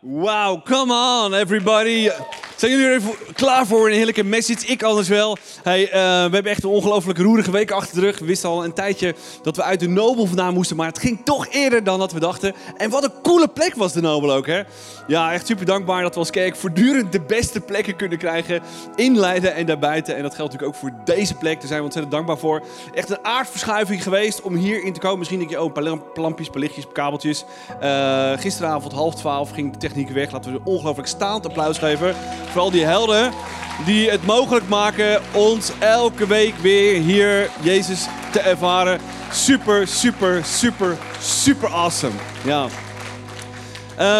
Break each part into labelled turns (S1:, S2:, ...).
S1: Wow, come on everybody. Zijn jullie er even klaar voor een heerlijke message? Ik anders wel. Hey, uh, we hebben echt een ongelooflijk roerige week achter de rug. We wisten al een tijdje dat we uit de Nobel vandaan moesten, maar het ging toch eerder dan dat we dachten. En wat een coole plek was de Nobel ook, hè? Ja, echt super dankbaar dat we als kerk voortdurend de beste plekken kunnen krijgen in Leiden en daarbuiten. En dat geldt natuurlijk ook voor deze plek. Daar zijn we ontzettend dankbaar voor. Echt een aardverschuiving geweest om hierin te komen. Misschien denk je, oh, een paar lampjes, paar lichtjes, paar kabeltjes. Uh, gisteravond half twaalf ging de techniek weg. Laten we een ongelooflijk staand applaus geven. Vooral die helden die het mogelijk maken ons elke week weer hier Jezus te ervaren. Super, super, super, super awesome. Ja.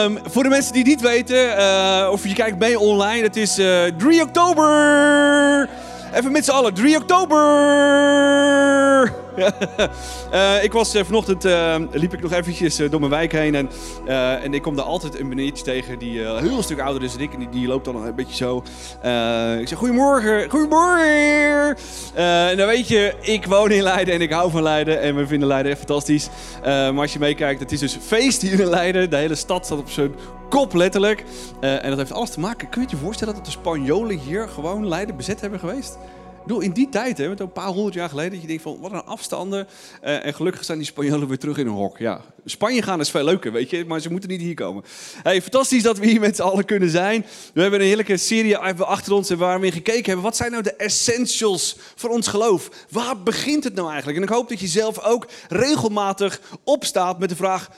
S1: Um, voor de mensen die niet weten, uh, of je kijkt bij online, het is uh, 3 oktober. Even met z'n allen, 3 oktober! uh, ik was uh, vanochtend, uh, liep ik nog eventjes door mijn wijk heen en, en ik kom daar altijd een meneertje tegen die heel een stuk ouder is dan ik en die, die loopt dan een beetje zo. ik zeg goedemorgen, goedemorgen! en dan weet je, ik woon in Leiden en ik hou van Leiden en we vinden Leiden echt fantastisch. maar als je meekijkt, het is dus feest hier in Leiden. De hele stad staat op zijn kop letterlijk. en dat heeft alles te maken, kun je je voorstellen dat de Spanjolen hier gewoon Leiden bezet hebben geweest? bedoel, in die tijd, hè, een paar honderd jaar geleden, dat je denkt van wat een afstanden. Uh, en gelukkig staan die Spanjolen weer terug in hun hok. Ja, Spanje gaan is veel leuker, weet je, maar ze moeten niet hier komen. Hey, fantastisch dat we hier met z'n allen kunnen zijn. We hebben een heerlijke serie achter ons en waar we in gekeken hebben. Wat zijn nou de essentials van ons geloof? Waar begint het nou eigenlijk? En ik hoop dat je zelf ook regelmatig opstaat met de vraag.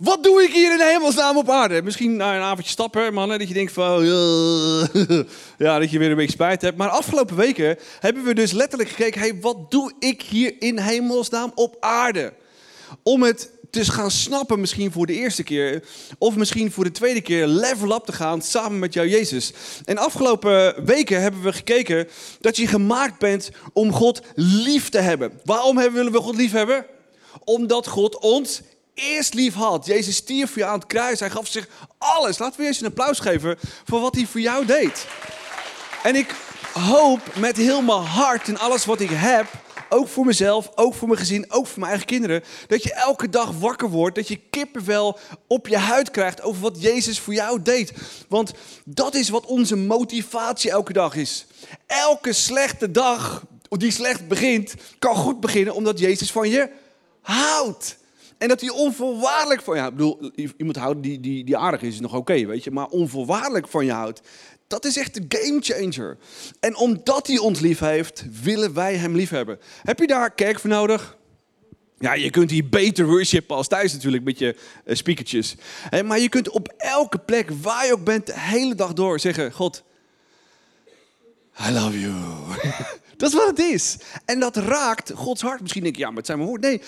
S1: Wat doe ik hier in hemelsnaam op aarde? Misschien na een avondje stappen, mannen, dat je denkt van... Ja, dat je weer een beetje spijt hebt. Maar afgelopen weken hebben we dus letterlijk gekeken... Hey, wat doe ik hier in hemelsnaam op aarde? Om het te gaan snappen misschien voor de eerste keer... of misschien voor de tweede keer level up te gaan samen met jou Jezus. En afgelopen weken hebben we gekeken dat je gemaakt bent om God lief te hebben. Waarom willen we God lief hebben? Omdat God ons eerst lief had. Jezus stierf voor je aan het kruis. Hij gaf zich alles. Laten we eerst een applaus geven voor wat hij voor jou deed. En ik hoop met heel mijn hart en alles wat ik heb, ook voor mezelf, ook voor mijn gezin, ook voor mijn eigen kinderen, dat je elke dag wakker wordt, dat je kippenvel op je huid krijgt over wat Jezus voor jou deed. Want dat is wat onze motivatie elke dag is. Elke slechte dag die slecht begint, kan goed beginnen omdat Jezus van je houdt. En dat hij onvoorwaardelijk van je houdt. Ik bedoel, iemand houden die, die, die aardig is, is nog oké, weet je. Maar onvoorwaardelijk van je houdt. Dat is echt een game changer. En omdat hij ons lief heeft, willen wij hem lief hebben. Heb je daar kerk voor nodig? Ja, je kunt hier beter worshipen als thuis natuurlijk met je uh, speakertjes. maar je kunt op elke plek waar je ook bent de hele dag door zeggen: God, I love you. dat is wat het is. En dat raakt Gods hart. Misschien denk je, ja, maar het zijn mijn woorden. Nee,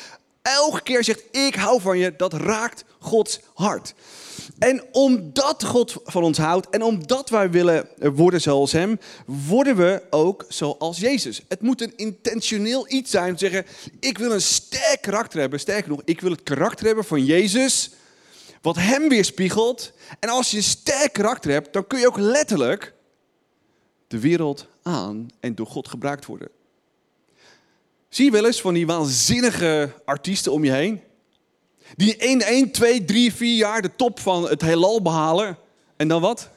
S1: elke keer zegt ik hou van je, dat raakt Gods hart. En omdat God van ons houdt en omdat wij willen worden zoals Hem, worden we ook zoals Jezus. Het moet een intentioneel iets zijn om te zeggen, ik wil een sterk karakter hebben. Sterker nog, ik wil het karakter hebben van Jezus, wat Hem weerspiegelt. En als je een sterk karakter hebt, dan kun je ook letterlijk de wereld aan en door God gebruikt worden. Zie je wel eens van die waanzinnige artiesten om je heen? Die in 1, 2, 3, 4 jaar de top van het heelal behalen. En dan wat?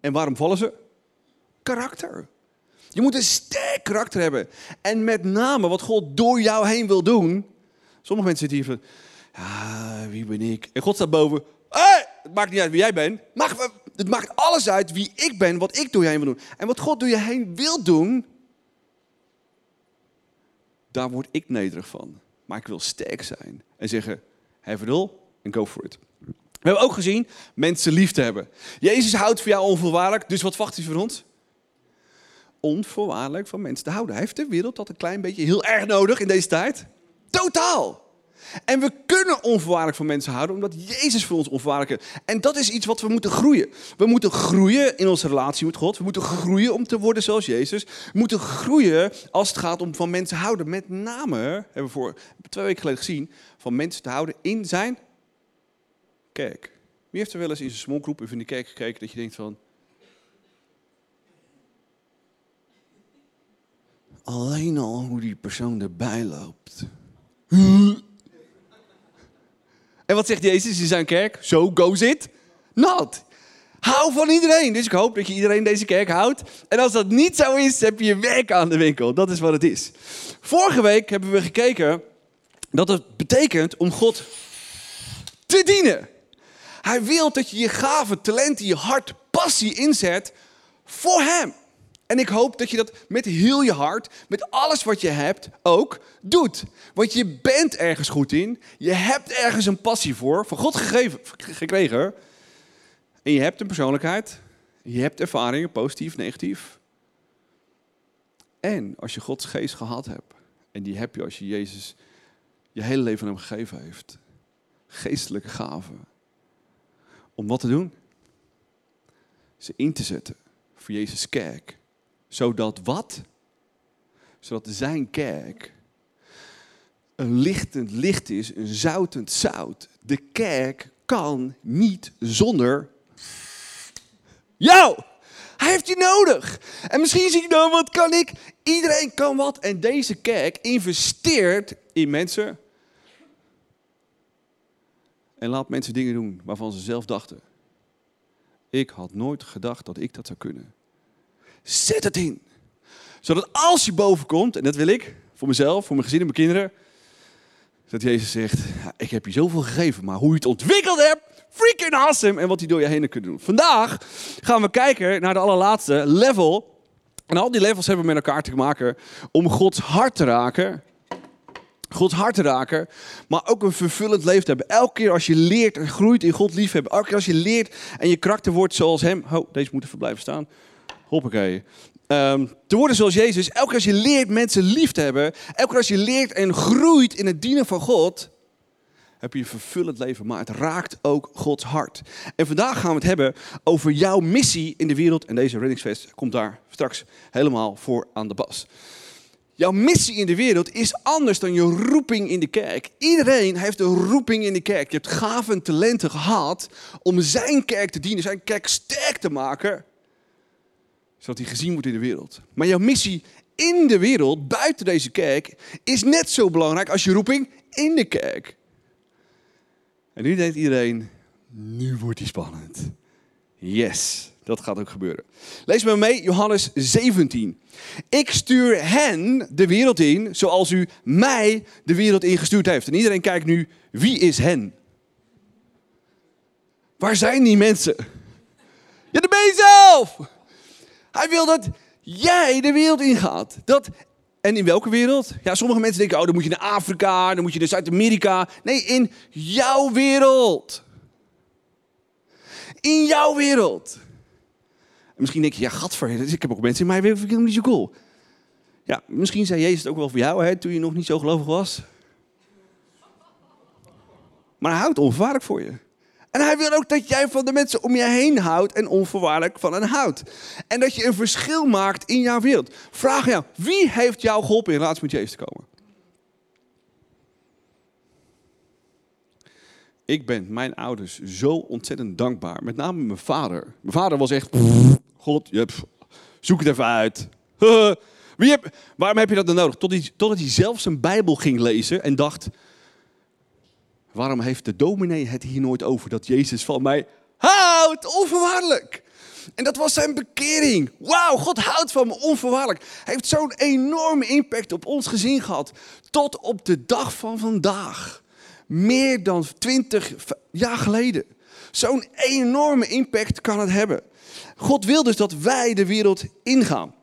S1: En waarom vallen ze? Karakter. Je moet een sterk karakter hebben. En met name wat God door jou heen wil doen. Sommige mensen zitten hier van, ja, wie ben ik? En God staat boven, hey, het maakt niet uit wie jij bent. het maakt alles uit wie ik ben, wat ik door je heen wil doen. En wat God door je heen wil doen, daar word ik nederig van. Maar ik wil sterk zijn en zeggen, have it all and go for it. We hebben ook gezien mensen lief te hebben. Jezus houdt voor jou onvoorwaardelijk, dus wat wacht hij van ons? Onvoorwaardelijk van mensen te houden. Hij heeft de wereld dat een klein beetje heel erg nodig in deze tijd. Totaal. En we kunnen onvoorwaardelijk van mensen houden, omdat Jezus voor ons onvoorwaardelijk is. En dat is iets wat we moeten groeien. We moeten groeien in onze relatie met God. We moeten groeien om te worden zoals Jezus. We moeten groeien als het gaat om van mensen houden. Met name, hebben we voor twee weken geleden gezien, van mensen te houden in zijn kerk. Wie heeft er wel eens in zijn small group of in de kerk gekeken dat je denkt van... Alleen al hoe die persoon erbij loopt. En wat zegt Jezus in zijn kerk? So goes it not. Hou van iedereen. Dus ik hoop dat je iedereen deze kerk houdt. En als dat niet zo is, heb je werk aan de winkel. Dat is wat het is. Vorige week hebben we gekeken dat het betekent om God te dienen. Hij wil dat je je gaven, talenten, je hart, passie inzet voor Hem. En ik hoop dat je dat met heel je hart, met alles wat je hebt, ook doet. Want je bent ergens goed in. Je hebt ergens een passie voor, van God gegeven, gekregen. En je hebt een persoonlijkheid. Je hebt ervaringen, positief, negatief. En als je Gods geest gehad hebt, en die heb je als je Jezus je hele leven aan hem gegeven heeft. Geestelijke gaven. Om wat te doen? Ze in te zetten voor Jezus' kerk. Zodat wat? Zodat zijn kerk een lichtend licht is, een zoutend zout. De kerk kan niet zonder jou. Hij heeft je nodig. En misschien zie je dan, wat kan ik? Iedereen kan wat. En deze kerk investeert in mensen. En laat mensen dingen doen waarvan ze zelf dachten. Ik had nooit gedacht dat ik dat zou kunnen. Zet het in. Zodat als je boven komt, en dat wil ik, voor mezelf, voor mijn gezin en mijn kinderen. Dat Jezus zegt, ik heb je zoveel gegeven, maar hoe je het ontwikkeld hebt, freaking awesome. En wat hij door je heen kunt doen. Vandaag gaan we kijken naar de allerlaatste level. En al die levels hebben met elkaar te maken om Gods hart te raken. Gods hart te raken, maar ook een vervullend leven te hebben. Elke keer als je leert en groeit in God liefhebben, elke keer als je leert en je karakter wordt zoals Hem. Oh, deze moet even blijven staan. Hoppakee. Um, te worden zoals Jezus. Elke als je leert mensen lief te hebben, elke als je leert en groeit in het dienen van God, heb je een vervullend leven, maar het raakt ook Gods hart. En vandaag gaan we het hebben over jouw missie in de wereld. En deze Reddingsfest komt daar straks helemaal voor aan de bas. Jouw missie in de wereld is anders dan je roeping in de kerk. Iedereen heeft een roeping in de kerk. Je hebt gaven en talenten gehad om zijn kerk te dienen, zijn kerk sterk te maken, zodat hij gezien wordt in de wereld. Maar jouw missie in de wereld, buiten deze kerk, is net zo belangrijk als je roeping in de kerk. En nu denkt iedereen, nu wordt hij spannend. Yes, dat gaat ook gebeuren. Lees me mee, Johannes 17. Ik stuur hen de wereld in zoals u mij de wereld ingestuurd heeft. En iedereen kijkt nu, wie is hen? Waar zijn die mensen? Ja, dat ben je zelf. Hij wil dat jij de wereld ingaat. Dat en in welke wereld? Ja, sommige mensen denken, oh, dan moet je naar Afrika, dan moet je naar Zuid-Amerika. Nee, in jouw wereld. In jouw wereld. En misschien denk je, ja, gadver, ik heb ook mensen in mijn wereld, vind ik niet zo cool. Ja, misschien zei Jezus het ook wel voor jou, hè, toen je nog niet zo gelovig was. Maar hij houdt onverwaardelijk voor je. En hij wil ook dat jij van de mensen om je heen houdt en onvoorwaardelijk van hen houdt. En dat je een verschil maakt in jouw wereld. Vraag jou, wie heeft jou geholpen in relatie met Jezus te komen? Ik ben mijn ouders zo ontzettend dankbaar. Met name mijn vader. Mijn vader was echt, God, zoek het even uit. Wie heb, waarom heb je dat dan nodig? totdat hij zelf zijn Bijbel ging lezen en dacht, Waarom heeft de dominee het hier nooit over dat Jezus van mij houdt? Onvoorwaardelijk. En dat was zijn bekering. Wauw, God houdt van me onvoorwaardelijk. Hij heeft zo'n enorme impact op ons gezin gehad. Tot op de dag van vandaag. Meer dan twintig jaar geleden. Zo'n enorme impact kan het hebben. God wil dus dat wij de wereld ingaan.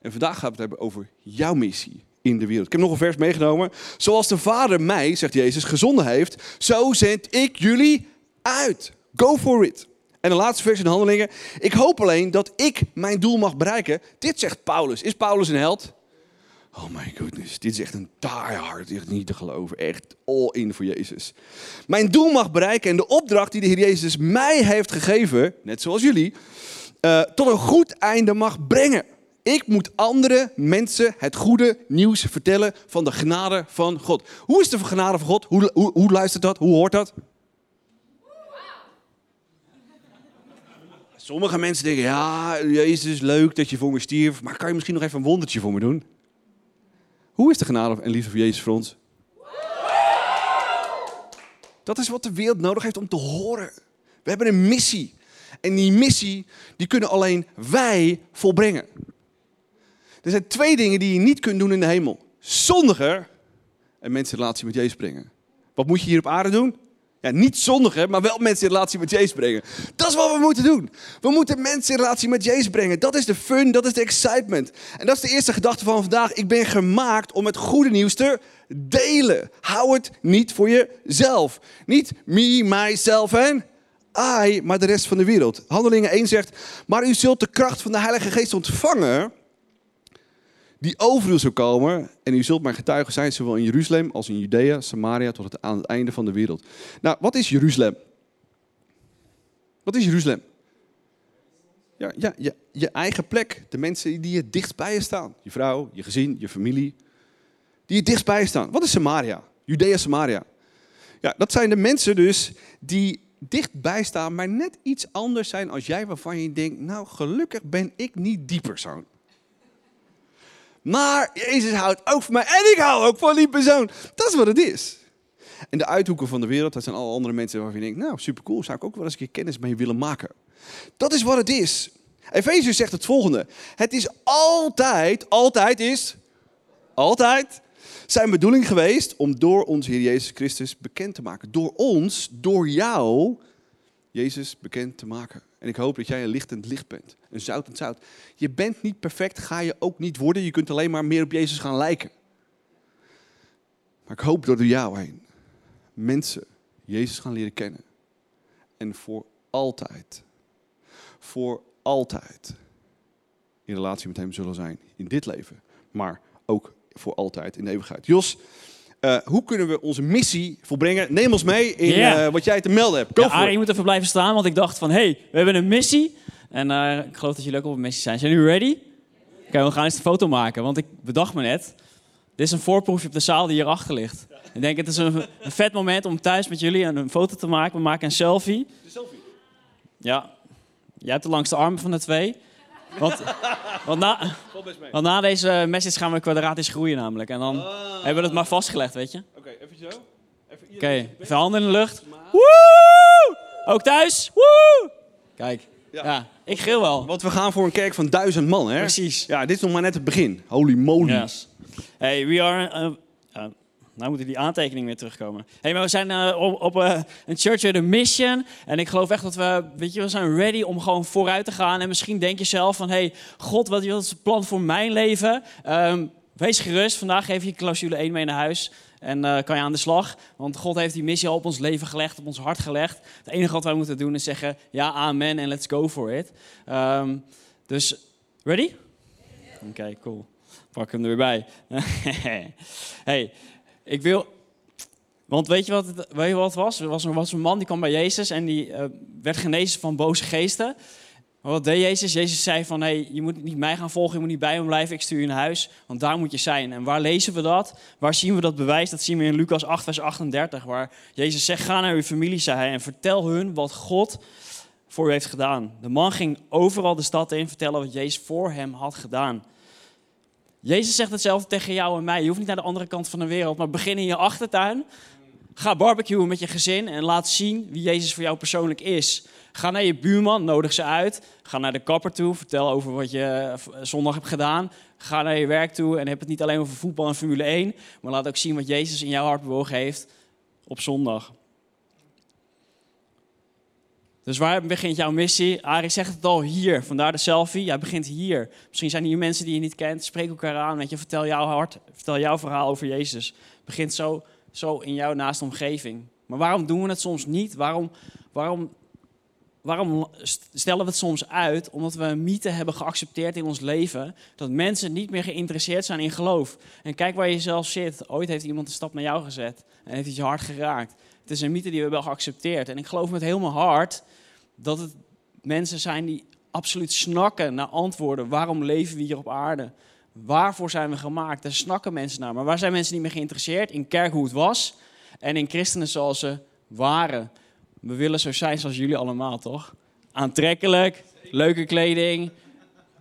S1: En vandaag gaan we het hebben over jouw missie in de wereld. Ik heb nog een vers meegenomen. Zoals de Vader mij, zegt Jezus, gezonden heeft, zo zend ik jullie uit. Go for it. En de laatste vers in de handelingen. Ik hoop alleen dat ik mijn doel mag bereiken. Dit zegt Paulus. Is Paulus een held? Oh my goodness, dit is echt een diehard, echt niet te geloven. Echt all in voor Jezus. Mijn doel mag bereiken en de opdracht die de Heer Jezus mij heeft gegeven, net zoals jullie, uh, tot een goed einde mag brengen. Ik moet andere mensen het goede nieuws vertellen van de genade van God. Hoe is de genade van God? Hoe, hoe, luistert dat? Hoe hoort dat? Sommige mensen denken, ja, Jezus, leuk dat je voor me stierf, maar kan je misschien nog even een wondertje voor me doen? Hoe is de genade en liefde van Jezus voor ons? Dat is wat de wereld nodig heeft om te horen. We hebben een missie. En die missie, die kunnen alleen wij volbrengen. Er zijn twee dingen die je niet kunt doen in de hemel. Zondiger en mensen in relatie met Jezus brengen. Wat moet je hier op aarde doen? Ja, niet zondigen, maar wel mensen in relatie met Jezus brengen. Dat is wat we moeten doen. We moeten mensen in relatie met Jezus brengen. Dat is de fun, dat is de excitement. En dat is de eerste gedachte van vandaag. Ik ben gemaakt om het goede nieuws te delen. Hou het niet voor jezelf. Niet me, myself en I, maar de rest van de wereld. Handelingen 1 zegt, maar u zult de kracht van de Heilige Geest ontvangen die over u zal komen. En u zult mijn getuigen zijn, zowel in Jeruzalem als in Judea, Samaria, tot het, aan het einde van de wereld. Nou, wat is Jeruzalem? Wat is Jeruzalem? Ja, ja, je eigen plek. De mensen die je staan. Je vrouw, je gezin, je familie. Die je staan. Wat is Samaria? Judea, Samaria. Ja, dat zijn de mensen dus die dichtbij staan, maar net iets anders zijn als jij, waarvan je denkt, nou gelukkig ben ik niet die persoon. Maar Jezus houdt ook van mij en ik hou ook van die persoon. Dat is wat het is. En de uithoeken van de wereld, dat zijn alle andere mensen waarvan je denkt, nou supercool, zou ik ook wel eens een keer kennis mee willen maken. Dat is wat het is. Efeziërs zegt het volgende. Het is altijd, altijd is, altijd zijn bedoeling geweest om door onze Heer Jezus Christus bekend te maken. Door ons, door jou, Jezus bekend te maken. En ik hoop dat jij een lichtend licht bent. Een zoutend zout. Je bent niet perfect, ga je ook niet worden. Je kunt alleen maar meer op Jezus gaan lijken. Maar ik hoop dat door jou heen mensen Jezus gaan leren kennen. En voor altijd, voor altijd in relatie met Hem zullen zijn. In dit leven, maar ook voor altijd in de eeuwigheid. Jos, uh, hoe kunnen we onze missie volbrengen? Neem ons mee in yeah. uh, wat jij te melden hebt. Go
S2: ja, je moet even blijven staan, want ik dacht van... hé, hey, we hebben een missie. En uh, ik geloof dat jullie ook op een missie zijn. Zijn jullie ready? Oké, okay, we gaan eens een foto maken. Want ik bedacht me net... Dit is een voorproefje op de zaal die hierachter ligt. Ik denk, het is een, een vet moment om thuis met jullie een, een foto te maken. We maken een selfie.
S1: De selfie?
S2: Ja. Jij hebt de langste arm van de twee. Want, want, na, want na deze message gaan we kwadratisch groeien namelijk. En dan
S1: Ah.
S2: hebben we het maar vastgelegd, weet je.
S1: Oké, even zo. Even
S2: Oké, even handen in de lucht. Woe! Ook thuis? Woe! Kijk,
S1: Ja.
S2: ja. ik geel wel.
S1: Want we gaan voor een kerk van duizend man, hè?
S2: Precies.
S1: Ja, dit is nog maar net het begin. Holy moly.
S2: Yes. Hey, we are... Uh, uh, nou moeten die aantekeningen weer terugkomen. Hey, maar we zijn uh, op, op uh, een church with a mission. En ik geloof echt dat we, weet je, we zijn ready om gewoon vooruit te gaan. En misschien denk je zelf van, hey, God, wat is het plan voor mijn leven? Um, wees gerust, vandaag geef je clausule 1 mee naar huis. En uh, kan je aan de slag. Want God heeft die missie al op ons leven gelegd, op ons hart gelegd. Het enige wat wij moeten doen is zeggen, ja, amen en let's go for it. Um, dus, ready? Oké, cool. Pak hem er weer bij. hey, ik wil. Want weet je wat het, weet je wat was? Er was, een man die kwam bij Jezus en die uh, werd genezen van boze geesten. Maar wat deed Jezus? Jezus zei van, hey, je moet niet mij gaan volgen, je moet niet bij me blijven, ik stuur je naar huis, want daar moet je zijn. En waar lezen we dat? Waar zien we dat bewijs? Dat zien we in Lucas 8, vers 38, waar Jezus zegt, ga naar uw familie, zei hij, en vertel hun wat God voor u heeft gedaan. De man ging overal de stad in vertellen wat Jezus voor hem had gedaan. Jezus zegt hetzelfde tegen jou en mij. Je hoeft niet naar de andere kant van de wereld, maar begin in je achtertuin. Ga barbecuen met je gezin en laat zien wie Jezus voor jou persoonlijk is. Ga naar je buurman, nodig ze uit. Ga naar de kapper toe, vertel over wat je zondag hebt gedaan. Ga naar je werk toe en heb het niet alleen over voetbal en Formule 1, maar laat ook zien wat Jezus in jouw hart bewogen heeft op zondag. Dus waar begint jouw missie? Arie zegt het al hier, vandaar de selfie. Jij begint hier. Misschien zijn hier mensen die je niet kent. Spreek elkaar aan, weet je, vertel jouw hart, vertel jouw verhaal over Jezus. Het begint zo, zo in jouw naaste omgeving. Maar waarom doen we het soms niet? Waarom, waarom, waarom stellen we het soms uit? Omdat we een mythe hebben geaccepteerd in ons leven. Dat mensen niet meer geïnteresseerd zijn in geloof. En kijk waar je zelf zit. Ooit heeft iemand een stap naar jou gezet. En heeft het je hart geraakt. Het is een mythe die we hebben geaccepteerd. En ik geloof met heel mijn hart dat het mensen zijn die absoluut snakken naar antwoorden. Waarom leven we hier op aarde? Waarvoor zijn we gemaakt? Daar snakken mensen naar. Maar waar zijn mensen niet meer geïnteresseerd? In kerk hoe het was en in christenen zoals ze waren. We willen zo zijn zoals jullie allemaal, toch? Aantrekkelijk, leuke kleding.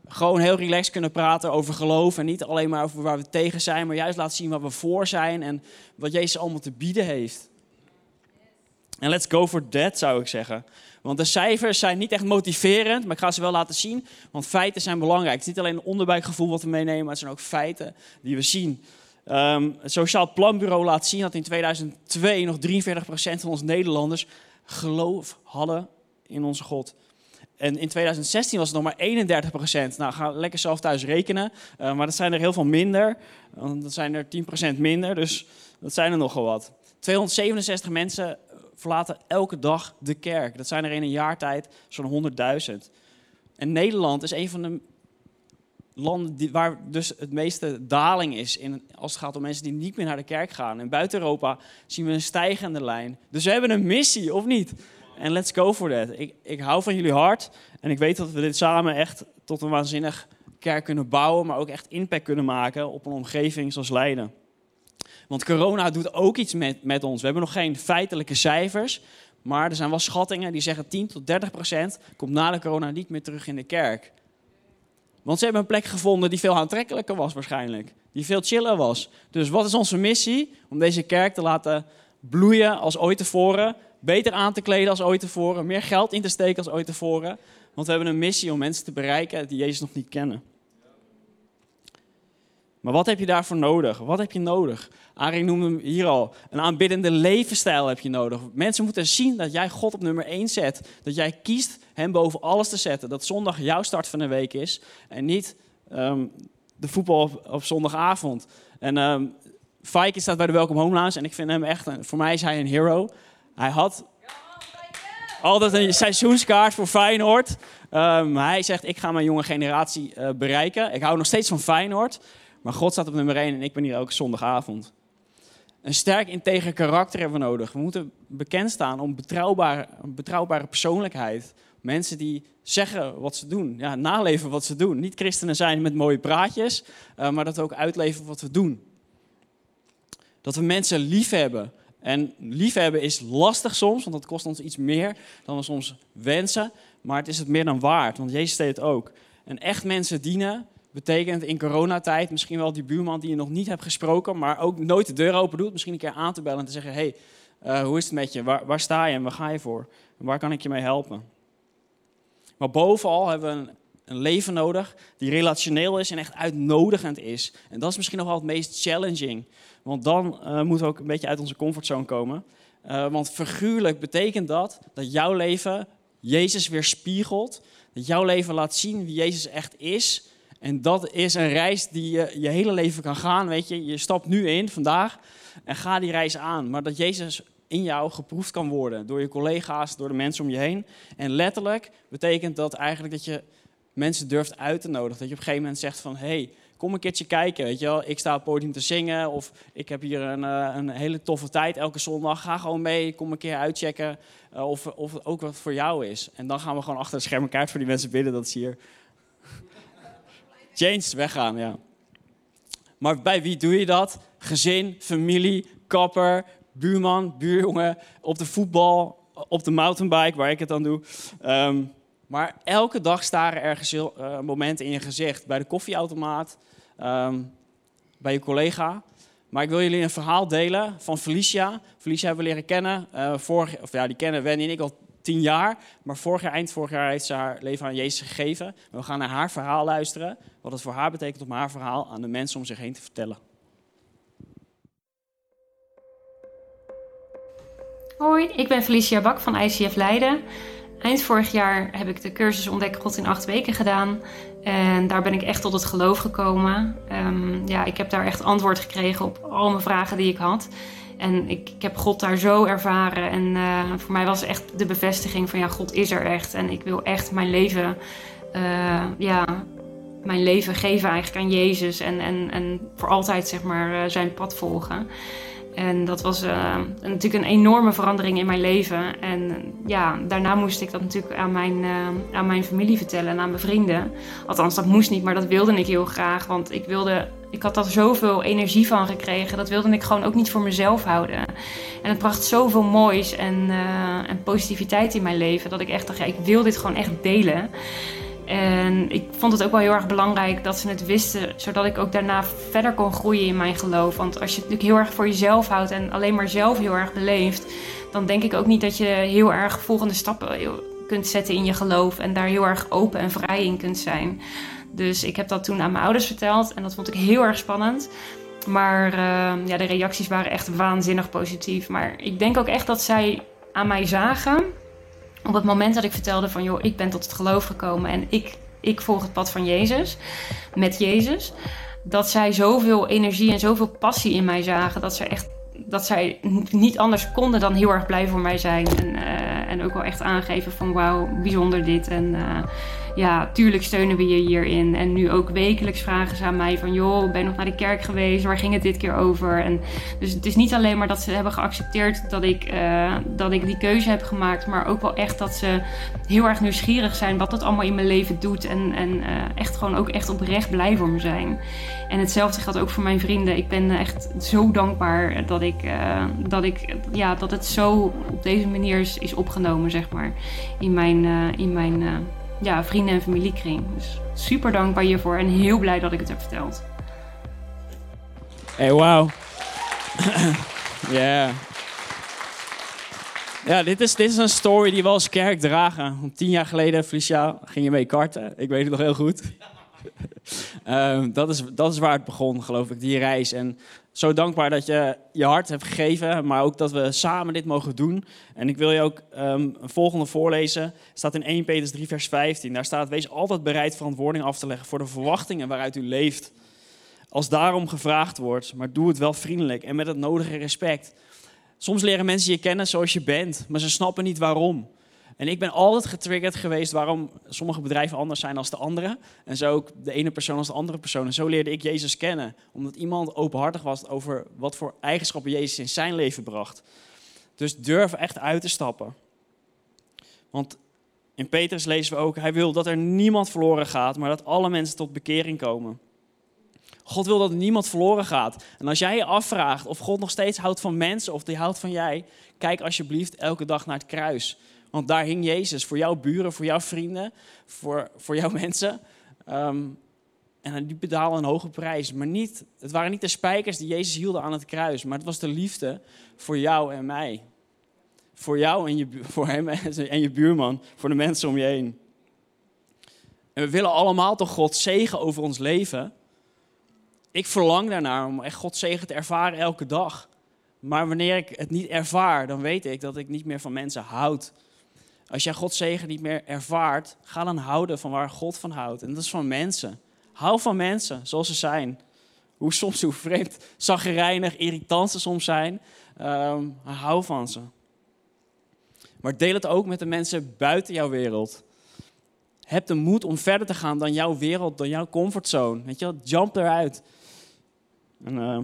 S2: Gewoon heel relaxed kunnen praten over geloof. En niet alleen maar over waar we tegen zijn, maar juist laten zien waar we voor zijn en wat Jezus allemaal te bieden heeft. En let's go for that, zou ik zeggen. Want de cijfers zijn niet echt motiverend, maar ik ga ze wel laten zien. Want feiten zijn belangrijk. Het is niet alleen een onderbuikgevoel wat we meenemen, maar het zijn ook feiten die we zien. Ehm, het Sociaal Planbureau laat zien dat in 2002 nog 43% van ons Nederlanders geloof hadden in onze God. En in 2016 was het nog maar 31 procent. Nou, ga lekker zelf thuis rekenen. Uh, maar dat zijn er heel veel minder. Dat zijn er 10 procent minder, dus dat zijn er nogal wat. 267 mensen verlaten elke dag de kerk. Dat zijn er in een jaar tijd zo'n 100.000. En Nederland is een van de landen waar dus het meeste daling is in, als het gaat om mensen die niet meer naar de kerk gaan. En buiten Europa zien we een stijgende lijn. Dus we hebben een missie, of niet? En let's go for that. Ik, ik hou van jullie hart en ik weet dat we dit samen echt tot een waanzinnig kerk kunnen bouwen, maar ook echt impact kunnen maken op een omgeving zoals Leiden. Want corona doet ook iets met, met ons. We hebben nog geen feitelijke cijfers, maar er zijn wel schattingen die zeggen 10 tot 30 procent komt na de corona niet meer terug in de kerk. Want ze hebben een plek gevonden die veel aantrekkelijker was waarschijnlijk. Die veel chiller was. Dus wat is onze missie? Om deze kerk te laten bloeien als ooit tevoren. Beter aan te kleden als ooit tevoren. Meer geld in te steken als ooit tevoren. Want we hebben een missie om mensen te bereiken die Jezus nog niet kennen. Maar wat heb je daarvoor nodig? Wat heb je nodig? Arie noemde hem hier al. Een aanbiddende levensstijl heb je nodig. Mensen moeten zien dat jij God op nummer 1 zet. Dat jij kiest hem boven alles te zetten. Dat zondag jouw start van de week is. En niet ehm, de voetbal op, zondagavond. En um, Fike staat bij de Welcome Home. En ik vind hem echt, voor mij is hij een hero. Hij had altijd een seizoenskaart voor Feyenoord. Um, hij zegt, ik ga mijn jonge generatie uh, bereiken. Ik hou nog steeds van Feyenoord. Maar God staat op nummer 1 en ik ben hier elke zondagavond. Een sterk integer karakter hebben we nodig. We moeten bekend staan om betrouwbare, betrouwbare persoonlijkheid. Mensen die zeggen wat ze doen, ja, naleven wat ze doen. Niet christenen zijn met mooie praatjes, uh, maar dat we ook uitleven wat we doen. Dat we mensen lief hebben. En liefhebben is lastig soms, want dat kost ons iets meer dan we soms wensen. Maar het is het meer dan waard, want Jezus deed het ook. En echt mensen dienen betekent in coronatijd misschien wel die buurman die je nog niet hebt gesproken, maar ook nooit de deur open doet, misschien een keer aan te bellen en te zeggen: hey, uh, hoe is het met je? Waar, waar, sta je en waar ga je voor? En waar kan ik je mee helpen? Maar bovenal hebben we een, een, leven nodig die relationeel is en echt uitnodigend is. En dat is misschien nog wel het meest challenging, want dan uh, moeten we ook een beetje uit onze comfortzone komen. Uh, want figuurlijk betekent dat dat jouw leven Jezus weerspiegelt, dat jouw leven laat zien wie Jezus echt is en dat is een reis die je je hele leven kan gaan, weet je. Je stapt nu in, vandaag, en ga die reis aan. Maar dat Jezus in jou geproefd kan worden door je collega's, door de mensen om je heen. En letterlijk betekent dat eigenlijk dat je mensen durft uit te nodigen. Dat je op een gegeven moment zegt van, hey, kom een keertje kijken, weet je wel. Ik sta op het podium te zingen of ik heb hier een, eh, een hele toffe tijd elke zondag. Ga gewoon mee, kom een keer uitchecken uh, of, of het ook wat voor jou is. En dan gaan we gewoon achter de schermen kaart voor die mensen binnen. Dat is hier Weggaan, ja. Maar bij wie doe je dat? Gezin, familie, kapper, buurman, buurjongen, op de voetbal, op de mountainbike, waar ik het dan doe. Ehm, maar elke dag staren er uh, momenten in je gezicht. Bij de koffieautomaat, um, bij je collega. Maar ik wil jullie een verhaal delen van Felicia. Felicia hebben we leren kennen. Uh, vorig, of ja, die kennen Wendy en ik al tien jaar. Maar vorig jaar, eind vorig jaar heeft ze haar leven aan Jezus gegeven. We gaan naar haar verhaal luisteren. Wat het voor haar betekent om haar verhaal aan de mensen om zich heen te vertellen.
S3: Hoi, ik ben Felicia Bak van ICF Leiden. Eind vorig jaar heb ik de cursus Ontdek God in acht weken gedaan. En daar ben ik echt tot het geloof gekomen. Um, ja, ik heb daar echt antwoord gekregen op al mijn vragen die ik had. En ik, ik heb God daar zo ervaren. En uh, voor mij was echt de bevestiging van ja, God is er echt. En ik wil echt mijn leven, uh, ja, mijn leven geven eigenlijk aan Jezus. En, en, en voor altijd zeg maar uh, zijn pad volgen. En dat was natuurlijk een enorme verandering in mijn leven. En ja, daarna moest ik dat natuurlijk aan mijn, aan mijn familie vertellen en aan mijn vrienden. Althans, dat moest niet, maar dat wilde ik heel graag. Want ik, wilde, ik had daar zoveel energie van gekregen. Dat wilde ik gewoon ook niet voor mezelf houden. En het bracht zoveel moois en, uh, en positiviteit in mijn leven. Dat ik echt dacht, ja, ik wil dit gewoon echt delen. En ik vond het ook wel heel erg belangrijk dat ze het wisten, zodat ik ook daarna verder kon groeien in mijn geloof. Want als je het natuurlijk heel erg voor jezelf houdt en alleen maar zelf heel erg beleeft, dan denk ik ook niet dat je heel erg volgende stappen kunt zetten in je geloof en daar heel erg open en vrij in kunt zijn. Dus ik heb dat toen aan mijn ouders verteld en dat vond ik heel erg spannend. Maar uh, ja, de reacties waren echt waanzinnig positief. Maar ik denk ook echt dat zij aan mij zagen. Op het moment dat ik vertelde van joh, ik ben tot het geloof gekomen en ik, ik volg het pad van Jezus, met Jezus. Dat zij zoveel energie en zoveel passie in mij zagen. Dat zij echt dat zij niet anders konden dan heel erg blij voor mij zijn. En, uh, en ook wel echt aangeven van wauw, bijzonder dit. En uh, ja, tuurlijk steunen we je hierin. En nu ook wekelijks vragen ze aan mij van... joh, ben je nog naar de kerk geweest? Waar ging het dit keer over? En dus het is niet alleen maar dat ze hebben geaccepteerd dat ik, uh, dat ik die keuze heb gemaakt... maar ook wel echt dat ze heel erg nieuwsgierig zijn... wat dat allemaal in mijn leven doet. En, en uh, echt gewoon ook echt oprecht blij voor me zijn. En hetzelfde geldt ook voor mijn vrienden. Ik ben echt zo dankbaar dat, ik, uh, dat, ik, ja, dat het zo op deze manier is, is opgenomen, zeg maar. In mijn... in mijn ja, vrienden- en familiekring. Dus super dankbaar hiervoor en heel blij dat ik het heb verteld.
S2: Hey, wauw. Ja. Ja, dit is, dit is een story die we als kerk dragen. Tien jaar geleden, Felicia, ging je mee karten. Ik weet het nog heel goed. Um, dat, is, dat is waar het begon, geloof ik, die reis. En zo dankbaar dat je je hart hebt gegeven, maar ook dat we samen dit mogen doen. En ik wil je ook um, een volgende voorlezen. Het staat in 1 Petrus 3, vers 15. Daar staat: Wees altijd bereid verantwoording af te leggen voor de verwachtingen waaruit u leeft. Als daarom gevraagd wordt, maar doe het wel vriendelijk en met het nodige respect. Soms leren mensen je kennen zoals je bent, maar ze snappen niet waarom. En ik ben altijd getriggerd geweest waarom sommige bedrijven anders zijn dan de andere. En zo ook de ene persoon als de andere persoon. En zo leerde ik Jezus kennen. Omdat iemand openhartig was over wat voor eigenschappen Jezus in zijn leven bracht. Dus durf echt uit te stappen. Want in Petrus lezen we ook, hij wil dat er niemand verloren gaat, maar dat alle mensen tot bekering komen. God wil dat niemand verloren gaat. En als jij je afvraagt of God nog steeds houdt van mensen of die houdt van jij, kijk alsjeblieft elke dag naar het kruis. Want daar hing Jezus voor jouw buren, voor jouw vrienden, voor, voor jouw mensen. Um, en die betalen een hoge prijs. Maar niet, het waren niet de spijkers die Jezus hielden aan het kruis, maar het was de liefde voor jou en mij. Voor jou en je, voor hem en je buurman, voor de mensen om je heen. En we willen allemaal toch God zegen over ons leven. Ik verlang daarnaar om echt God zegen te ervaren elke dag. Maar wanneer ik het niet ervaar, dan weet ik dat ik niet meer van mensen houd. Als jij Gods zegen niet meer ervaart, ga dan houden van waar God van houdt. En dat is van mensen. Hou van mensen zoals ze zijn. Hoe soms, hoe vreemd, zaggerijnig, irritant ze soms zijn. Um, hou van ze. Maar deel het ook met de mensen buiten jouw wereld. Heb de moed om verder te gaan dan jouw wereld, dan jouw comfortzone. Weet je jump eruit. En, uh,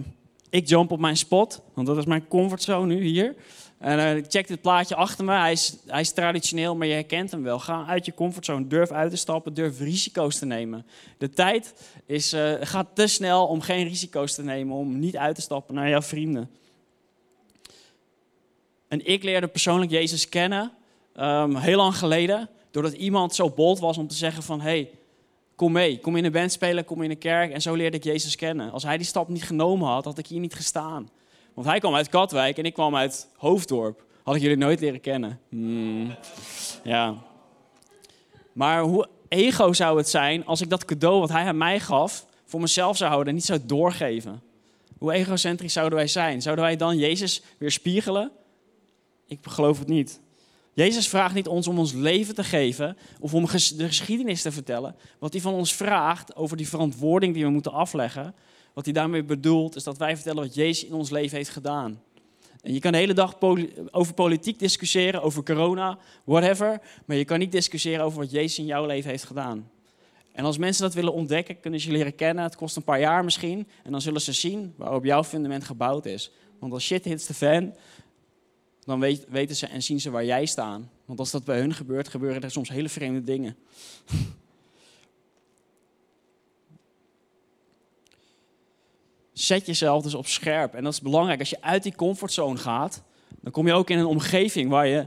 S2: ik jump op mijn spot, want dat is mijn comfortzone nu hier. En uh, check dit plaatje achter me. Hij is, hij is traditioneel, maar je herkent hem wel. Ga uit je comfortzone. Durf uit te stappen. Durf risico's te nemen. De tijd is, uh, gaat te snel om geen risico's te nemen. Om niet uit te stappen naar jouw vrienden. En ik leerde persoonlijk Jezus kennen. Um, heel lang geleden. Doordat iemand zo bold was om te zeggen van... Hey, kom mee. Kom in een band spelen. Kom in een kerk. En zo leerde ik Jezus kennen. Als hij die stap niet genomen had, had ik hier niet gestaan. Want hij kwam uit Katwijk en ik kwam uit Hoofddorp. Had ik jullie nooit leren kennen. Hmm. Ja. Maar hoe ego zou het zijn als ik dat cadeau wat hij aan mij gaf, voor mezelf zou houden en niet zou doorgeven? Hoe egocentrisch zouden wij zijn? Zouden wij dan Jezus weer spiegelen? Ik geloof het niet. Jezus vraagt niet ons om ons leven te geven of om de geschiedenis te vertellen. Wat hij van ons vraagt over die verantwoording die we moeten afleggen, wat hij daarmee bedoelt, is dat wij vertellen wat Jezus in ons leven heeft gedaan. En je kan de hele dag over politiek discussiëren, over corona, whatever. Maar je kan niet discussiëren over wat Jezus in jouw leven heeft gedaan. En als mensen dat willen ontdekken, kunnen ze leren kennen. Het kost een paar jaar misschien. En dan zullen ze zien waarop jouw fundament gebouwd is. Want als shit hits de fan, dan weten ze en zien ze waar jij staat. Want als dat bij hun gebeurt, gebeuren er soms hele vreemde dingen. Zet jezelf dus op scherp. En dat is belangrijk. Als je uit die comfortzone gaat, dan kom je ook in een omgeving waar je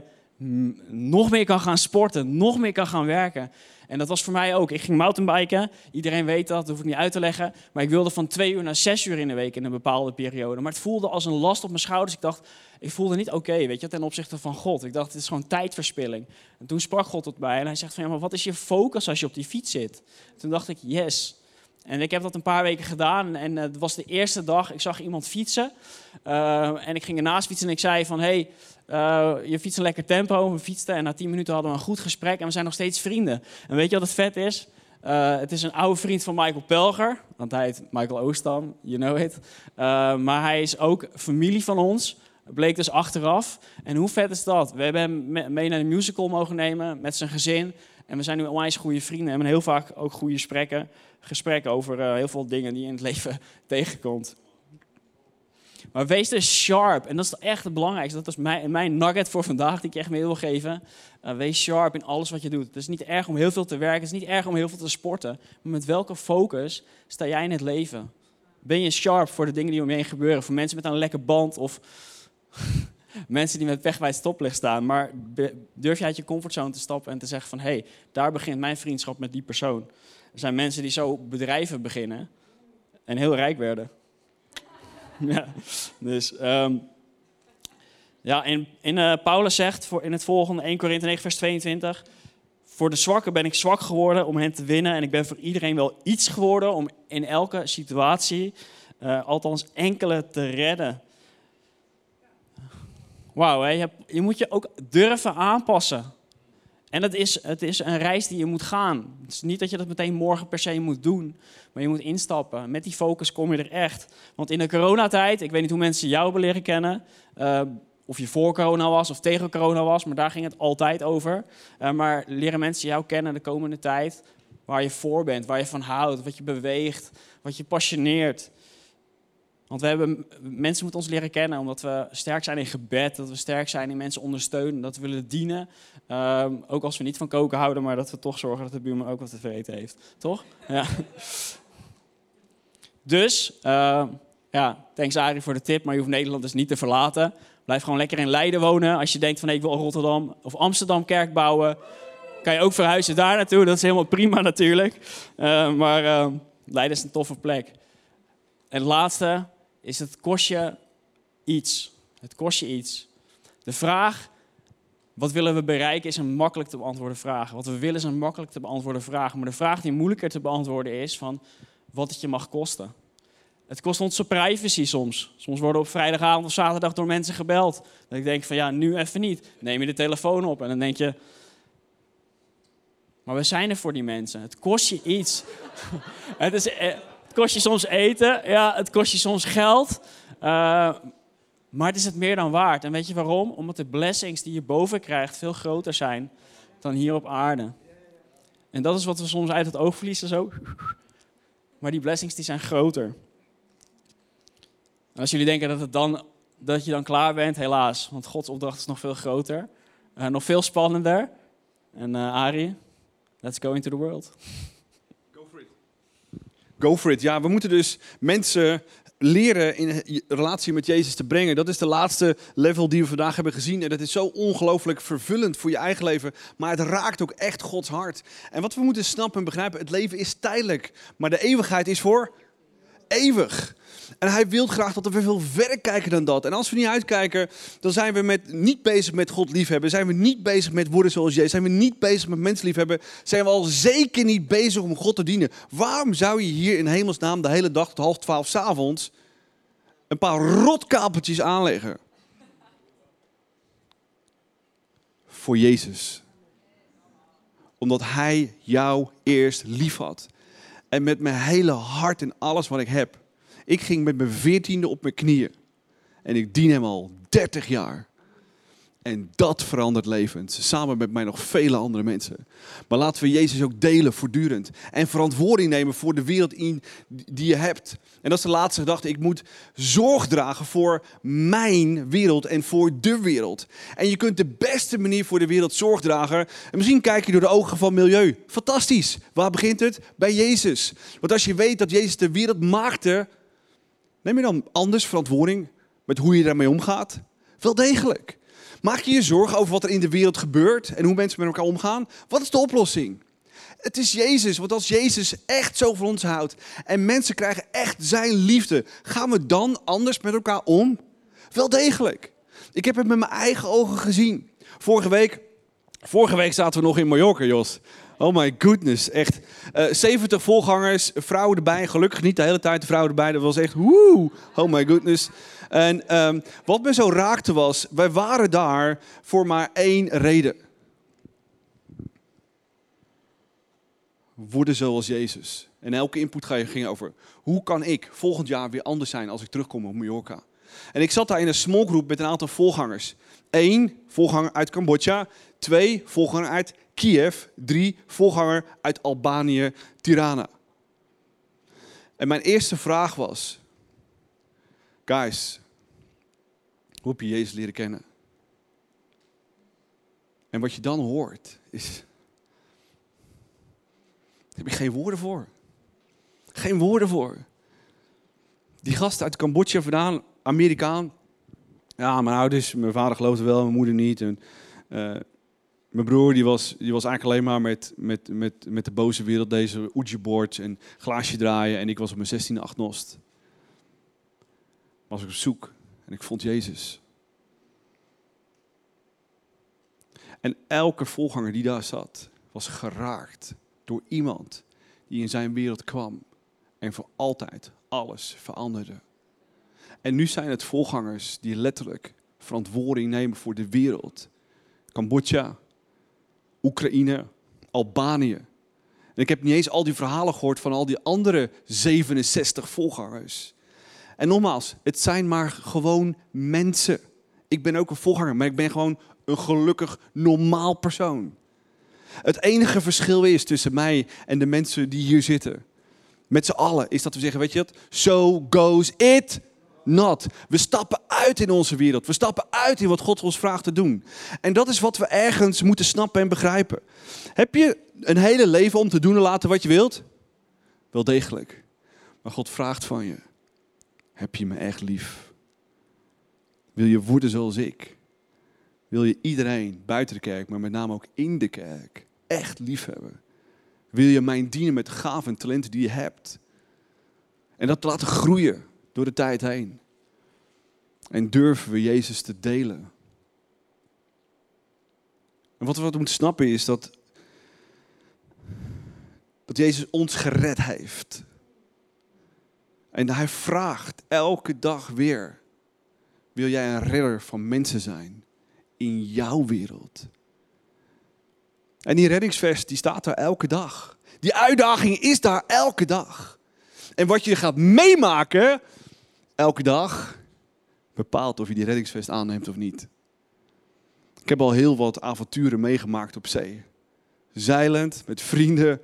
S2: nog meer kan gaan sporten, nog meer kan gaan werken. En dat was voor mij ook. Ik ging mountainbiken. Iedereen weet dat, dat hoef ik niet uit te leggen. Maar ik wilde van twee uur naar zes uur in de week in een bepaalde periode. Maar het voelde als een last op mijn schouders. Ik dacht, ik voelde niet oké, weet je, ten opzichte van God. Ik dacht, het is gewoon tijdverspilling. En toen sprak God tot mij en hij zegt van, ja, maar wat is je focus als je op die fiets zit? Toen dacht ik, yes. En ik heb dat een paar weken gedaan en het was de eerste dag, ik zag iemand fietsen. Uh, en ik ging ernaast fietsen en ik zei van, hey, uh, je fietst een lekker tempo. We fietsten en na tien minuten hadden we een goed gesprek en we zijn nog steeds vrienden. En weet je wat het vet is? Het is een oude vriend van Michael Pelger, want hij heet Michael Oostam, you know it. Maar hij is ook familie van ons, bleek dus achteraf. En hoe vet is dat? We hebben hem mee naar de musical mogen nemen met zijn gezin. En we zijn nu onwijs goede vrienden en hebben heel vaak ook goede gesprekken, gesprekken over uh, heel veel dingen die je in het leven tegenkomt. Maar wees dus sharp. En dat is echt het belangrijkste. Dat is mijn, mijn nugget voor vandaag die ik echt mee wil geven. Uh, wees sharp in alles wat je doet. Het is niet erg om heel veel te werken. Het is niet erg om heel veel te sporten. Maar met welke focus sta jij in het leven? Ben je sharp voor de dingen die om je heen gebeuren? Voor mensen met een lekker band of mensen die met pech bij het stoplicht staan. Maar durf je uit je comfortzone te stappen en te zeggen van... hé, hey, daar begint mijn vriendschap met die persoon. Er zijn mensen die zo bedrijven beginnen en heel rijk werden. ja, dus, um, ja, en uh, Paulus zegt voor in het volgende 1 Korinthe 9 vers 22... Voor de zwakken ben ik zwak geworden om hen te winnen. En ik ben voor iedereen wel iets geworden om in elke situatie, uh, althans enkele, te redden. Wauw, je, je moet je ook durven aanpassen. En het is, het is een reis die je moet gaan. Het is niet dat je dat meteen morgen per se moet doen, maar je moet instappen. Met die focus kom je er echt. Want in de coronatijd, ik weet niet hoe mensen jou hebben leren kennen, uh, of je voor corona was of tegen corona was, maar daar ging het altijd over. Uh, maar leren mensen jou kennen de komende tijd, waar je voor bent, waar je van houdt, wat je beweegt, wat je passioneert. Want we hebben, mensen moeten ons leren kennen omdat we sterk zijn in gebed, dat we sterk zijn in mensen ondersteunen, dat we willen dienen. Um, ook als we niet van koken houden, maar dat we toch zorgen dat de buurman ook wat te eten heeft. Toch? Ja. Dus, uh, ja, thanks Arie voor de tip, maar je hoeft Nederland dus niet te verlaten. Blijf gewoon lekker in Leiden wonen. Als je denkt van ik wil Rotterdam of Amsterdam kerk bouwen, kan je ook verhuizen daar naartoe. Dat is helemaal prima natuurlijk. Uh, maar Leiden is een toffe plek. En het laatste, is het kost je iets. Het kost je iets. De vraag, wat willen we bereiken, is een makkelijk te beantwoorden vraag. Wat we willen is een makkelijk te beantwoorden vraag. Maar de vraag die moeilijker te beantwoorden is van wat het je mag kosten. Het kost onze privacy soms. Soms worden op vrijdagavond of zaterdag door mensen gebeld. Dat ik denk van ja, nu even niet. Neem je de telefoon op en dan denk je... Maar we zijn er voor die mensen. Het kost je iets. het is... Eh, het kost je soms eten, ja, het kost je soms geld. Uh, maar het is het meer dan waard. En weet je waarom? Omdat de blessings die je boven krijgt veel groter zijn dan hier op aarde. En dat is wat we soms uit het oog verliezen zo. Maar die blessings die zijn groter. En als jullie denken dat, het dan, dat je dan klaar bent, helaas. Want Gods opdracht is nog veel groter. Uh, nog veel spannender. En uh, Ari, let's go into the world.
S1: Go for it. Ja, we moeten dus mensen leren in relatie met Jezus te brengen. Dat is de laatste level die we vandaag hebben gezien. En dat is zo ongelooflijk vervullend voor je eigen leven. Maar het raakt ook echt Gods hart. En wat we moeten snappen en begrijpen, het leven is tijdelijk. Maar de eeuwigheid is voor eeuwig. En hij wil graag dat we veel verder kijken dan dat. En als we niet uitkijken, dan zijn we met, niet bezig met God liefhebben. Zijn we niet bezig met worden zoals Jezus. Zijn we niet bezig met mensen liefhebben. Zijn we al zeker niet bezig om God te dienen. Waarom zou je hier in hemelsnaam de hele dag tot half twaalf s avonds een paar rotkapeltjes aanleggen? Voor Jezus. Omdat hij jou eerst lief had. En met mijn hele hart en alles wat ik heb ik ging met mijn veertiende op mijn knieën. En ik dien hem al 30 jaar. En dat verandert levens, samen met mij nog vele andere mensen. Maar laten we Jezus ook delen voortdurend. En verantwoording nemen voor de wereld in die je hebt. En dat is de laatste gedachte. Ik moet zorg dragen voor mijn wereld en voor de wereld. En je kunt de beste manier voor de wereld zorg dragen. En misschien kijk je door de ogen van milieu. Fantastisch. Waar begint het? Bij Jezus. Want als je weet dat Jezus de wereld maakte Neem je dan anders verantwoording met hoe je daarmee omgaat? Wel degelijk. Maak je je zorgen over wat er in de wereld gebeurt en hoe mensen met elkaar omgaan? Wat is de oplossing? Het is Jezus, want als Jezus echt zo van ons houdt en mensen krijgen echt zijn liefde, gaan we dan anders met elkaar om? Wel degelijk. Ik heb het met mijn eigen ogen gezien. Vorige week, vorige week zaten we nog in Mallorca, Jos. Oh my goodness, echt. Uh, eh, 70 volgangers, vrouwen erbij. Gelukkig niet de hele tijd de vrouwen erbij. Dat was echt woe. Oh my goodness. En um, wat me zo raakte was, wij waren daar voor maar één reden. Worden zoals Jezus. En elke input ging over, hoe kan ik volgend jaar weer anders zijn als ik terugkom op Mallorca? En ik zat daar in een small group met een aantal volgangers. Eén volganger uit Cambodja, twee volganger uit Kiev, drie volganger uit Albanië, Tirana. En mijn eerste vraag was, guys, hoe heb je Jezus leren kennen? En wat je dan hoort is, daar heb je geen woorden voor. Geen woorden voor. Die gast uit Cambodja vandaan, Amerikaan. Ja, mijn ouders, mijn vader geloofde wel, mijn moeder niet. En, uh, mijn broer die was, die was eigenlijk alleen maar met, met, met, met de boze wereld, deze Ouija-boards en glaasje draaien. En ik was op mijn 16e agnost. Was ik op zoek en ik vond Jezus. En elke volganger die daar zat, was geraakt door iemand die in zijn wereld kwam en voor altijd alles veranderde. En nu zijn het volgangers die letterlijk verantwoording nemen voor de wereld. Cambodja, Oekraïne, Albanië. En ik heb niet eens al die verhalen gehoord van al die andere 67 volgangers. En nogmaals, het zijn maar gewoon mensen. Ik ben ook een volganger, maar ik ben gewoon een gelukkig, normaal persoon. Het enige verschil is tussen mij en de mensen die hier zitten, met z'n allen, is dat we zeggen, weet je wat, so goes it not. We stappen uit in onze wereld. We stappen uit in wat God ons vraagt te doen. En dat is wat we ergens moeten snappen en begrijpen. Heb je een hele leven om te doen en laten wat je wilt? Wel degelijk. Maar God vraagt van je: heb je me echt lief? Wil je worden zoals ik? Wil je iedereen buiten de kerk, maar met name ook in de kerk, echt lief hebben? Wil je mijn dienen met gaven en talenten die je hebt? En dat laten groeien door de tijd heen. En durven we Jezus te delen. En wat we moeten snappen is dat, dat Jezus ons gered heeft. En hij vraagt elke dag weer, wil jij een redder van mensen zijn in jouw wereld? En die reddingsvers die staat daar elke dag. Die uitdaging is daar elke dag. En wat je gaat meemaken, elke dag bepaalt of je die reddingsvest aanneemt of niet. Ik heb al heel wat avonturen meegemaakt op zee. Zeilend, met vrienden.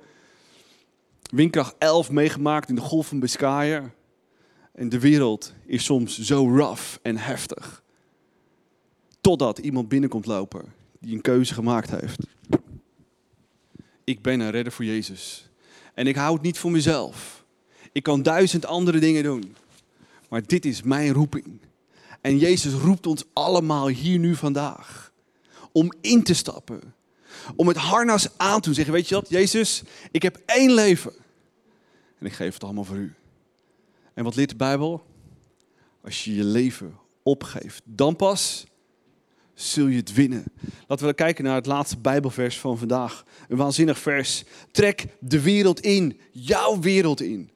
S1: Windkracht 11 meegemaakt in de golf van Biscayen. En de wereld is soms zo rough en heftig. Totdat iemand binnenkomt lopen die een keuze gemaakt heeft. Ik ben een redder voor Jezus. En ik hou het niet voor mezelf. Ik kan duizend andere dingen doen. Maar dit is mijn roeping. En Jezus roept ons allemaal hier nu vandaag. Om in te stappen. Om het harnas aan te zeggen. Weet je wat, Jezus, ik heb één leven. En ik geef het allemaal voor u. En wat leert de Bijbel? Als je je leven opgeeft, dan pas zul je het winnen. Laten we kijken naar het laatste Bijbelvers van vandaag. Een waanzinnig vers. Trek de wereld in, jouw wereld in.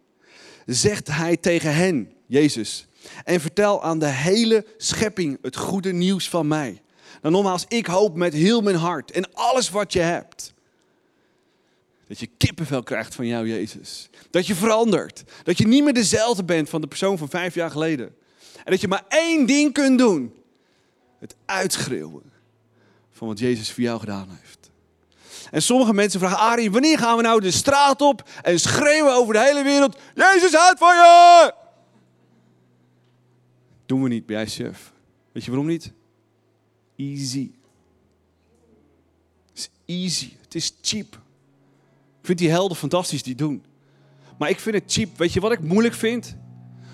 S1: Zegt hij tegen hen, Jezus. En vertel aan de hele schepping het goede nieuws van mij. Nou, nogmaals, ik hoop met heel mijn hart en alles wat je hebt. Dat je kippenvel krijgt van jou, Jezus. Dat je verandert. Dat je niet meer dezelfde bent van de persoon van vijf jaar geleden. En dat je maar één ding kunt doen. Het uitschreeuwen van wat Jezus voor jou gedaan heeft. En sommige mensen vragen, Arie, wanneer gaan we nou de straat op en schreeuwen over de hele wereld, Jezus houdt van je! Doen we niet bij ICF. Weet je waarom niet? Easy. Het is easy. Het is cheap. Ik vind die helden fantastisch die doen. Maar ik vind het cheap. Weet je wat ik moeilijk vind?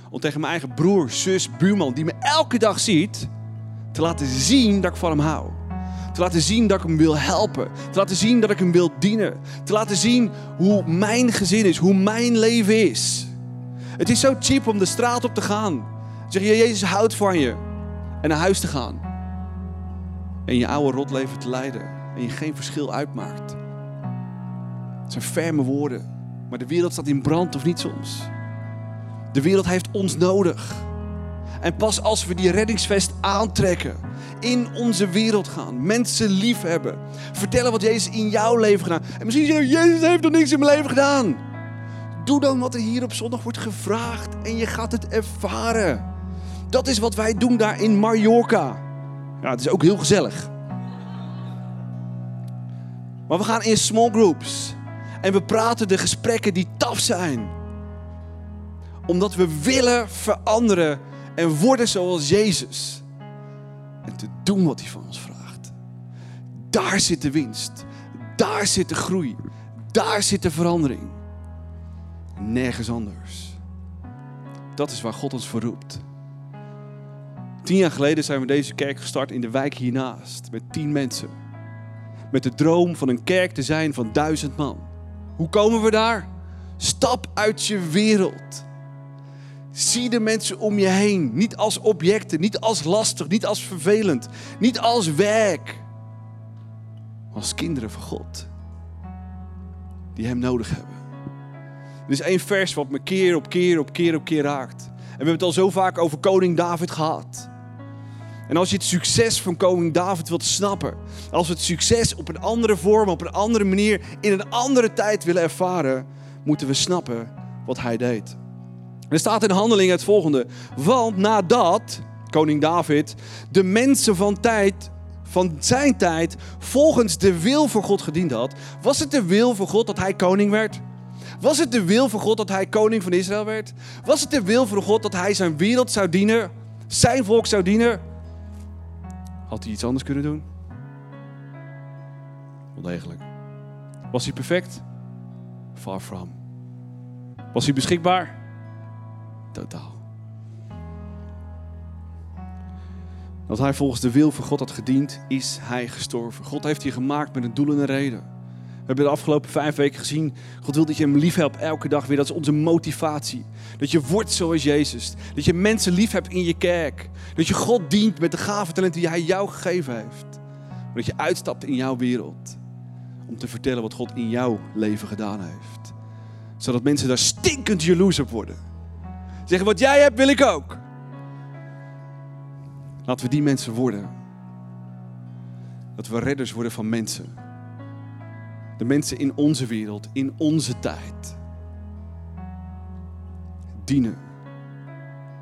S1: Om tegen mijn eigen broer, zus, buurman, die me elke dag ziet, Te laten zien dat ik van hem hou. Te laten zien dat ik hem wil helpen. Te laten zien dat ik hem wil dienen. Te laten zien hoe mijn gezin is, hoe mijn leven is. Het is zo cheap om de straat op te gaan. Zeg je, Jezus houdt van je. En naar huis te gaan. En je oude rotleven te leiden. En je geen verschil uitmaakt. Het zijn ferme woorden. Maar de wereld staat in brand of niet soms. De wereld heeft ons nodig. En pas als we die reddingsvest aantrekken, in onze wereld gaan, mensen lief hebben, vertellen wat Jezus in jouw leven gedaan. En misschien zeg je, Jezus heeft nog niks in mijn leven gedaan. Doe dan wat er hier op zondag wordt gevraagd en je gaat het ervaren. Dat is wat wij doen daar in Mallorca. Ja, het is ook heel gezellig. Maar we gaan in small groups. En we praten de gesprekken die taf zijn. Omdat we willen veranderen en worden zoals Jezus. En te doen wat hij van ons vraagt. Daar zit de winst. Daar zit de groei. Daar zit de verandering. Nergens anders. Dat is waar God ons voor roept. Tien jaar geleden zijn we deze kerk gestart in de wijk hiernaast. Met tien mensen. Met de droom van een kerk te zijn van duizend man. Hoe komen we daar? Stap uit je wereld. Zie de mensen om je heen. Niet als objecten, niet als lastig, niet als vervelend, niet als werk. Maar als kinderen van God. Die Hem nodig hebben. Er is één vers wat me keer op keer op keer op keer raakt. En we hebben het al zo vaak over koning David gehad. En als je het succes van koning David wilt snappen, als we het succes op een andere vorm, op een andere manier, in een andere tijd willen ervaren, moeten we snappen wat hij deed. Er staat in handelingen het volgende. Want nadat koning David de mensen van tijd van zijn tijd volgens de wil voor God gediend had, was het de wil voor God dat hij koning werd? Was het de wil voor God dat hij koning van Israël werd? Was het de wil voor God dat hij zijn wereld zou dienen? Zijn volk zou dienen? Had hij iets anders kunnen doen? Wel degelijk. Was hij perfect? Far from. Was hij beschikbaar? Totaal. Dat hij volgens de wil van God had gediend, is hij gestorven. God heeft je gemaakt met een doel en een reden. We hebben de afgelopen vijf weken gezien, God wil dat je hem lief hebt elke dag weer. Dat is onze motivatie. Dat je wordt zoals Jezus. Dat je mensen lief hebt in je kerk. Dat je God dient met de gave talenten die hij jou gegeven heeft. Dat je uitstapt in jouw wereld. Om te vertellen wat God in jouw leven gedaan heeft. Zodat mensen daar stinkend jaloers op worden. Zeggen, wat jij hebt wil ik ook. Laten we die mensen worden. Dat we redders worden van mensen. De mensen in onze wereld, in onze tijd. Dienen.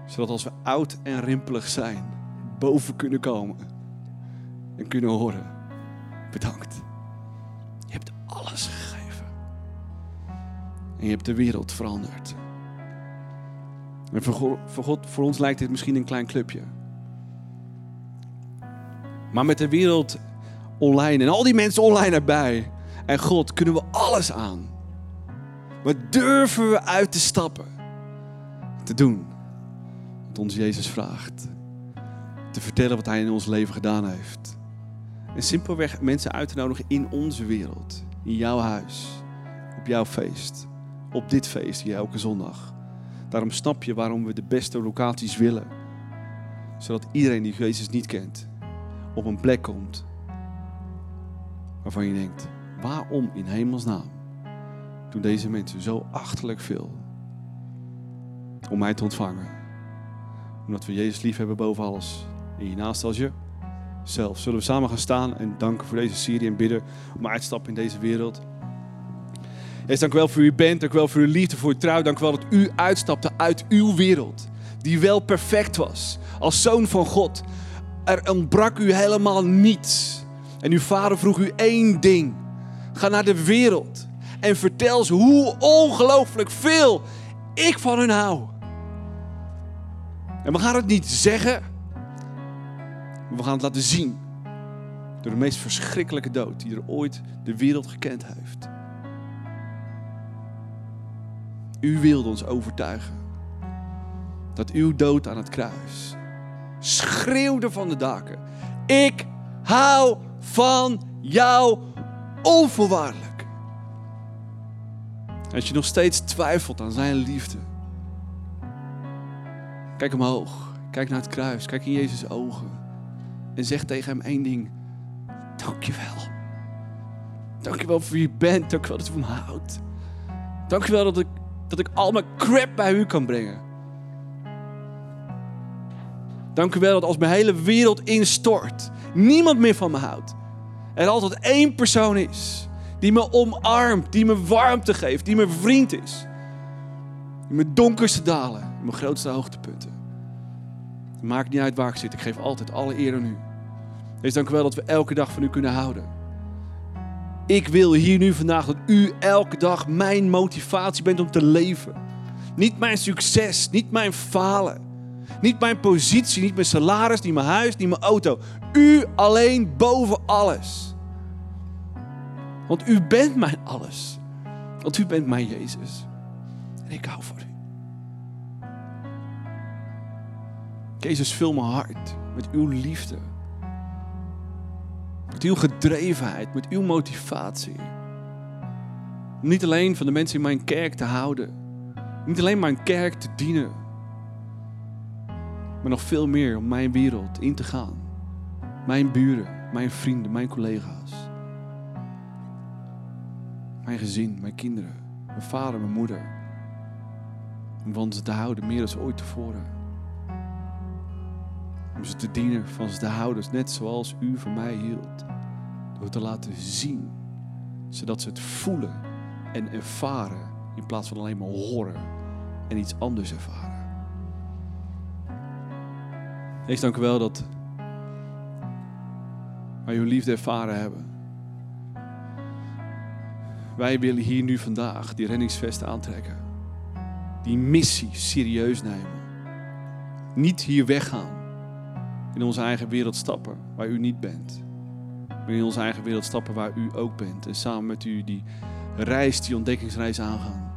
S1: Zodat als we oud en rimpelig zijn, boven kunnen komen. En kunnen horen. Bedankt. Je hebt alles gegeven. En je hebt de wereld veranderd. En voor God, voor, ons lijkt dit misschien een klein clubje. Maar met de wereld online en al die mensen online erbij en God kunnen we alles aan. Maar durven we uit te stappen, te doen wat ons Jezus vraagt. Te vertellen wat Hij in ons leven gedaan heeft. En simpelweg mensen uit te nodigen in onze wereld, in jouw huis, op jouw feest, op dit feest hier elke zondag. Daarom snap je waarom we de beste locaties willen. Zodat iedereen die Jezus niet kent, op een plek komt waarvan je denkt, waarom in hemelsnaam doen deze mensen zo achterlijk veel om mij te ontvangen? Omdat we Jezus lief hebben boven alles. En je naast als je zelf. Zullen we samen gaan staan en danken voor deze serie en bidden om uitstappen in deze wereld. Jezus, dank u wel voor uw bent, dank u wel voor uw liefde, voor uw trouw. Dank u wel dat u uitstapte uit uw wereld, die wel perfect was. Als zoon van God. Er ontbrak u helemaal niets. En uw vader vroeg u één ding. Ga naar de wereld en vertel ze hoe ongelooflijk veel ik van hun hou. En we gaan het niet zeggen, we gaan het laten zien. Door de meest verschrikkelijke dood die er ooit de wereld gekend heeft. U wilde ons overtuigen dat uw dood aan het kruis schreeuwde van de daken. Ik hou van jou onvoorwaardelijk. Als je nog steeds twijfelt aan zijn liefde. Kijk omhoog. Kijk naar het kruis. Kijk in Jezus' ogen. En zeg tegen hem één ding. Dankjewel. Dankjewel voor wie je bent. Dankjewel dat u van houdt. Dankjewel dat ik, dat ik al mijn crap bij u kan brengen. Dankjewel dat als mijn hele wereld instort, niemand meer van me houdt. Er altijd één persoon is die me omarmt, die me warmte geeft, die mijn vriend is. In mijn donkerste dalen, in mijn grootste hoogtepunten. Het maakt niet uit waar ik zit, ik geef altijd alle eer aan u. Wees dank u wel dat we elke dag van u kunnen houden. Ik wil hier nu vandaag dat u elke dag mijn motivatie bent om te leven. Niet mijn succes, niet mijn falen. Niet mijn positie, niet mijn salaris, niet mijn huis, niet mijn auto. U alleen boven alles. Want u bent mijn alles. Want u bent mijn Jezus. En ik hou van u. Jezus, vul mijn hart met uw liefde. Met uw gedrevenheid, met uw motivatie. Om niet alleen van de mensen in mijn kerk te houden. Niet alleen mijn kerk te dienen. Maar nog veel meer om mijn wereld in te gaan. Mijn buren, mijn vrienden, mijn collega's. Mijn gezin, mijn kinderen, mijn vader, mijn moeder. Om van ze te houden meer dan ooit tevoren. Om ze te dienen, van ze te houden, net zoals u van mij hield. Door te laten zien, zodat ze het voelen en ervaren in plaats van alleen maar horen en iets anders ervaren. Hees, dank u wel dat wij uw liefde ervaren hebben. Wij willen hier nu vandaag die reddingsvest aantrekken. Die missie serieus nemen. Niet hier weggaan. In onze eigen wereld stappen waar u niet bent. In onze eigen wereld stappen waar u ook bent. En samen met u die reis, die ontdekkingsreis aangaan.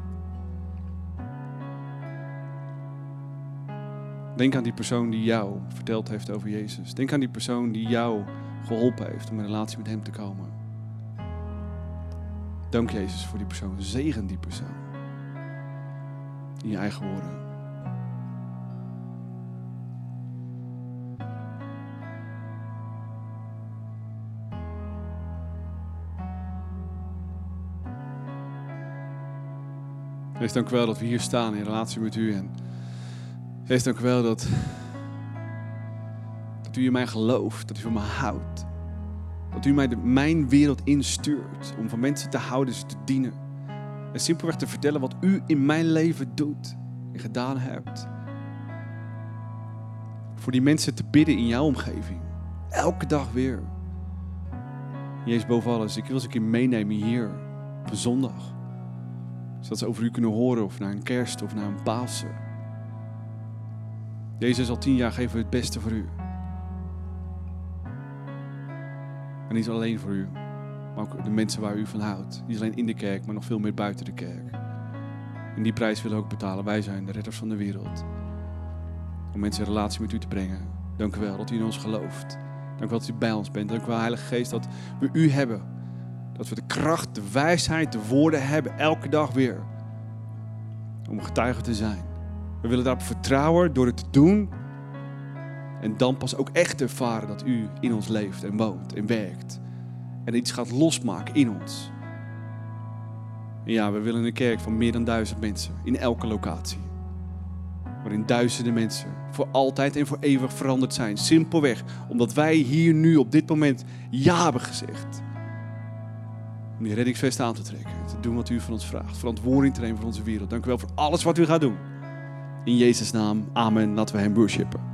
S1: Denk aan die persoon die jou verteld heeft over Jezus. Denk aan die persoon die jou geholpen heeft om in relatie met Hem te komen. Dank Jezus voor die persoon. Zegen die persoon. In je eigen woorden. Wees dank wel dat we hier staan in relatie met u. En wees dank wel dat, dat u in mij gelooft, dat u van me houdt. Dat u mij de, mijn wereld instuurt om van mensen te houden, ze te dienen. En simpelweg te vertellen wat u in mijn leven doet en gedaan hebt. Voor die mensen te bidden in jouw omgeving. Elke dag weer. Jezus boven alles, ik wil ze een keer meenemen hier op een zondag. Zodat ze over u kunnen horen of naar een kerst of naar een Pasen. Jezus, al tien jaar geven we het beste voor u. En niet alleen voor u, maar ook de mensen waar u van houdt. Niet alleen in de kerk, maar nog veel meer buiten de kerk. En die prijs willen we ook betalen. Wij zijn de redders van de wereld. Om mensen in relatie met u te brengen. Dank u wel dat u in ons gelooft. Dank u wel dat u bij ons bent. Dank u wel, Heilige Geest, dat we u hebben. Dat we de kracht, de wijsheid, de woorden hebben, elke dag weer. Om getuige te zijn. We willen daarop vertrouwen door het te doen. En dan pas ook echt ervaren dat u in ons leeft en woont en werkt. En iets gaat losmaken in ons. En ja, we willen een kerk van meer dan duizend mensen in elke locatie. Waarin duizenden mensen voor altijd en voor eeuwig veranderd zijn. Simpelweg omdat wij hier nu op dit moment ja hebben gezegd. Om die reddingsvest aan te trekken. Te doen wat u van ons vraagt. Verantwoording te nemen voor onze wereld. Dank u wel voor alles wat u gaat doen. In Jezus' naam. Amen. Laten we hem worshipen.